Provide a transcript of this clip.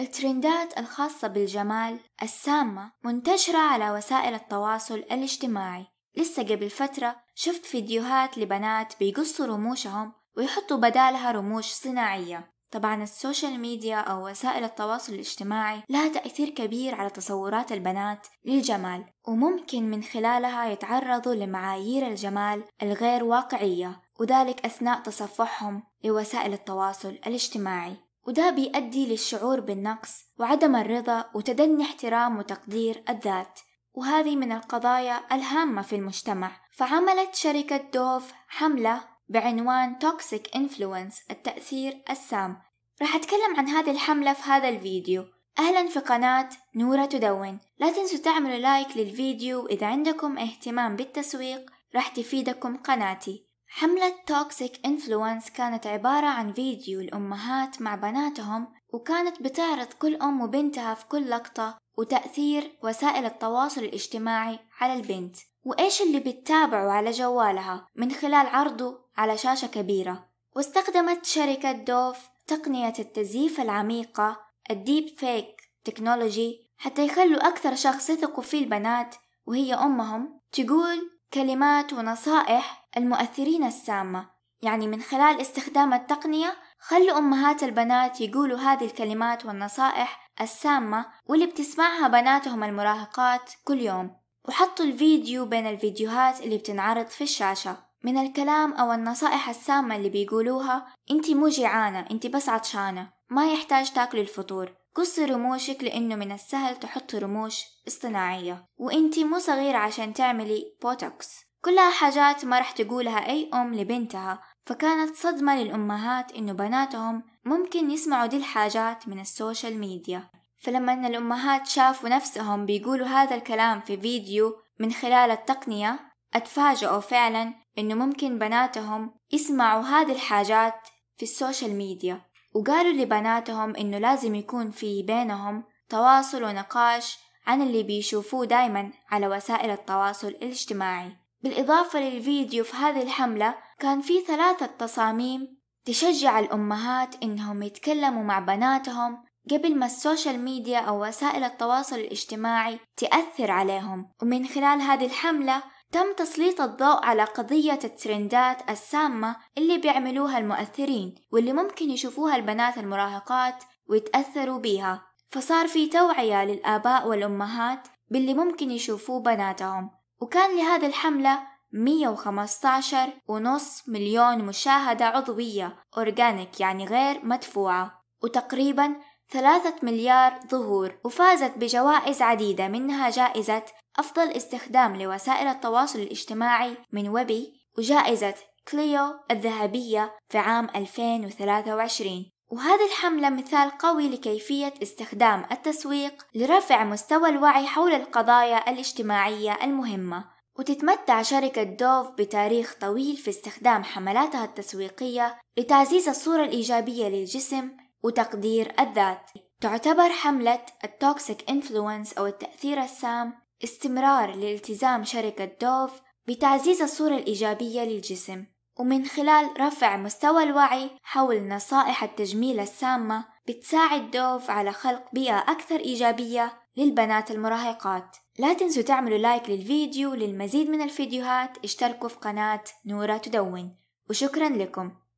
الترندات الخاصة بالجمال السامة منتشرة على وسائل التواصل الاجتماعي. لسه قبل فترة شفت فيديوهات لبنات بيقصوا رموشهم ويحطوا بدالها رموش صناعية. طبعا ال social media أو وسائل التواصل الاجتماعي لها تأثير كبير على تصورات البنات للجمال وممكن من خلالها يتعرضوا لمعايير الجمال الغير واقعية وذلك أثناء تصفحهم لوسائل التواصل الاجتماعي. وده بيؤدي للشعور بالنقص وعدم الرضا وتدني احترام وتقدير الذات. وهذه من القضايا الهامة في المجتمع. فعملت شركة دوف حملة بعنوان Toxic Influence التأثير السام. راح أتكلم عن هذه الحملة في هذا الفيديو. أهلا في قناة نورة تدون. لا تنسوا تعملوا like للفيديو. إذا عندكم اهتمام بالتسويق راح تفيدكم قناتي. حملة Toxic Influence كانت عبارة عن فيديو لأمهات مع بناتهم وكانت بتعرض كل أم وبنتها في كل لقطة وتأثير وسائل التواصل الاجتماعي على البنت. وإيش اللي بتتابعه على جوالها من خلال عرضه على شاشة كبيرة. واستخدمت شركة دوف تقنية التزييف العميقة الديب فيك تكنولوجي حتى يخلوا أكثر شخص يثقوا فيه البنات وهي أمهم تقول كلمات ونصائح المؤثرين السامة. يعني من خلال استخدام التقنية خلوا أمهات البنات يقولوا هذه الكلمات والنصائح السامة واللي بتسمعها بناتهم المراهقات كل يوم. وحطوا الفيديو بين الفيديوهات اللي بتنعرض في الشاشة. من الكلام أو النصائح السامة اللي بيقولوها انتي مو جيعانة انتي بس عطشانة ما يحتاج تاكلي الفطور. قصي رموشك لأنه من السهل تحطي رموش اصطناعية. وانتي مو صغيرة عشان تعملي بوتوكس. كلها حاجات ما رح تقولها أي أم لبنتها فكانت صدمة للأمهات إنه بناتهم ممكن يسمعوا دي الحاجات من ال social media. فلما أن الأمهات شافوا نفسهم بيقولوا هذا الكلام في فيديو من خلال التقنية اتفاجئوا فعلا إنه ممكن بناتهم يسمعوا هذه الحاجات في ال social media. وقالوا لبناتهم إنه لازم يكون في بينهم تواصل ونقاش عن اللي بيشوفوه دايما على وسائل التواصل الاجتماعي. بالإضافة للفيديو في هذه الحملة كان في ثلاثة تصاميم تشجع الأمهات إنهم يتكلموا مع بناتهم قبل ما السوشيال ميديا أو وسائل التواصل الاجتماعي تأثر عليهم. ومن خلال هذه الحملة تم تسليط الضوء على قضية الترندات السامة اللي بيعملوها المؤثرين واللي ممكن يشوفوها البنات المراهقات ويتأثروا بيها. فصار في توعية للآباء والأمهات باللي ممكن يشوفوه بناتهم. وكان لهذه الحملة 115 ونص مليون مشاهدة عضوية organic يعني غير مدفوعة وتقريبا ثلاثة مليار ظهور وفازت بجوائز عديدة منها جائزة أفضل استخدام لوسائل التواصل الاجتماعي من ويبي وجائزة كليو الذهبية في عام 2023 وهذه الحملة مثال قوي لكيفية استخدام التسويق لرفع مستوى الوعي حول القضايا الاجتماعية المهمة. وتتمتع شركة دوف بتاريخ طويل في استخدام حملاتها التسويقية لتعزيز الصورة الإيجابية للجسم وتقدير الذات. تعتبر حملة ال Toxic Influence أو التأثير السام استمرار لالتزام شركة دوف بتعزيز الصورة الإيجابية للجسم. ومن خلال رفع مستوى الوعي حول نصائح التجميل السامة بتساعد دوف على خلق بيئة أكثر إيجابية للبنات المراهقات. لا تنسوا تعملوا like للفيديو للمزيد من الفيديوهات اشتركوا في قناة نورة تدون. وشكرا لكم.